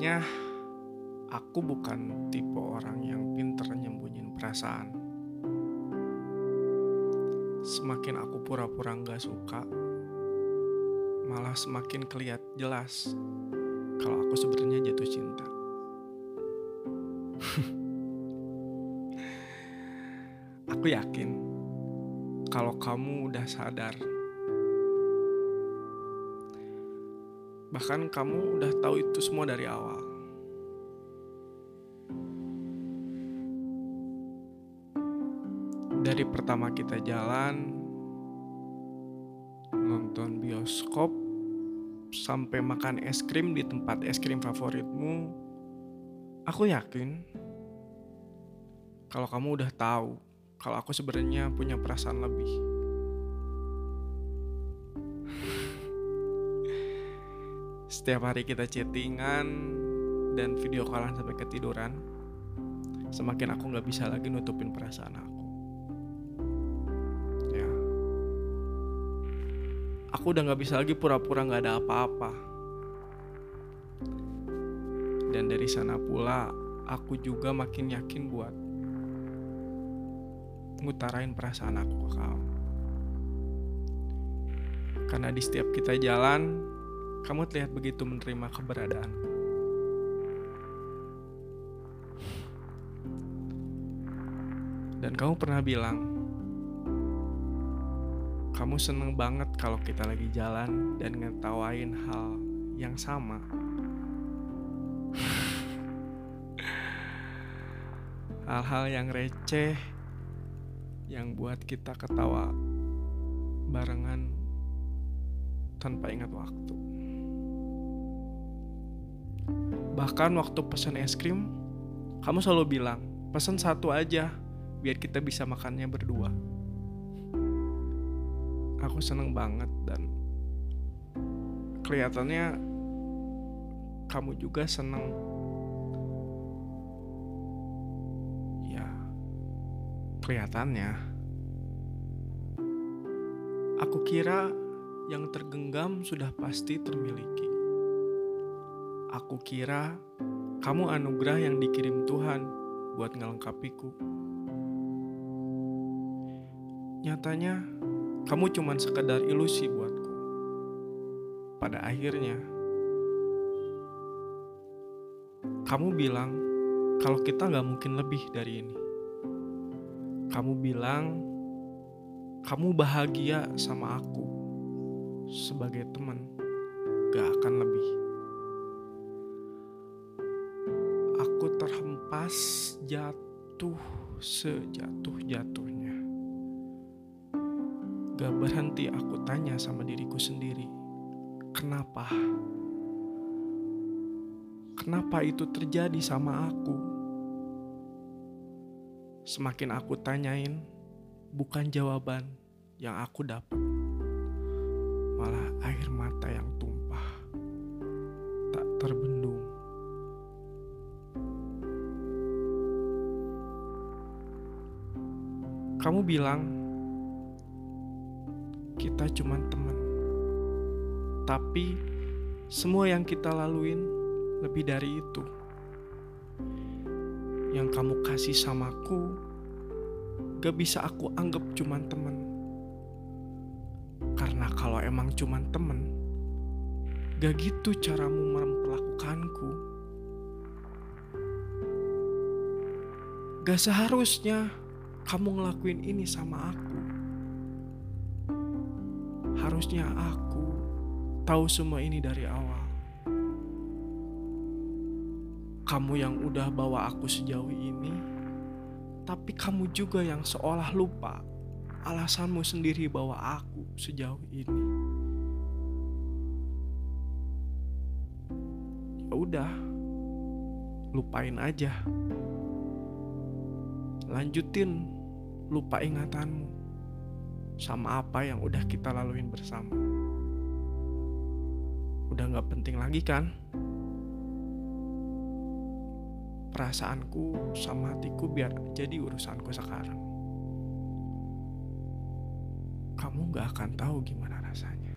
Sebenarnya aku bukan tipe orang yang pinter nyembunyiin perasaan. Semakin aku pura-pura nggak suka, malah semakin keliat jelas kalau aku sebenarnya jatuh cinta. aku yakin kalau kamu udah sadar. Bahkan kamu udah tahu itu semua dari awal. Dari pertama kita jalan, nonton bioskop, sampai makan es krim di tempat es krim favoritmu, aku yakin kalau kamu udah tahu kalau aku sebenarnya punya perasaan lebih. Setiap hari kita chattingan dan video callan sampai ketiduran, semakin aku nggak bisa lagi nutupin perasaan aku. Aku udah nggak bisa lagi pura-pura nggak ada apa-apa. Dan dari sana pula, aku juga makin yakin buat ngutarain perasaan aku ke kamu. Karena di setiap kita jalan, kamu terlihat begitu menerima keberadaan. Dan kamu pernah bilang, kamu seneng banget kalau kita lagi jalan dan ngetawain hal yang sama. Hal-hal yang receh yang buat kita ketawa barengan tanpa ingat waktu. Bahkan waktu pesan es krim, kamu selalu bilang, pesan satu aja biar kita bisa makannya berdua. Aku seneng banget dan kelihatannya kamu juga seneng. Ya, kelihatannya. Aku kira yang tergenggam sudah pasti termiliki. Aku kira kamu anugerah yang dikirim Tuhan buat ngelengkapiku. Nyatanya, kamu cuma sekedar ilusi buatku. Pada akhirnya, kamu bilang kalau kita gak mungkin lebih dari ini. Kamu bilang kamu bahagia sama aku sebagai teman, gak akan lebih. Aku terhempas jatuh sejatuh-jatuhnya. Gak berhenti aku tanya sama diriku sendiri, kenapa? Kenapa itu terjadi sama aku? Semakin aku tanyain, bukan jawaban yang aku dapat, malah air mata yang tumpah, tak terbendung. Kamu bilang kita cuma teman, tapi semua yang kita laluin lebih dari itu. Yang kamu kasih samaku gak bisa aku anggap cuma teman. Karena kalau emang cuma temen, gak gitu caramu memperlakukanku. Gak seharusnya kamu ngelakuin ini sama aku. Harusnya aku tahu semua ini dari awal. Kamu yang udah bawa aku sejauh ini, tapi kamu juga yang seolah lupa alasanmu sendiri bawa aku sejauh ini. Ya udah, lupain aja. Lanjutin lupa ingatanmu sama apa yang udah kita laluin bersama. Udah gak penting lagi kan? Perasaanku sama hatiku biar jadi urusanku sekarang. Kamu gak akan tahu gimana rasanya.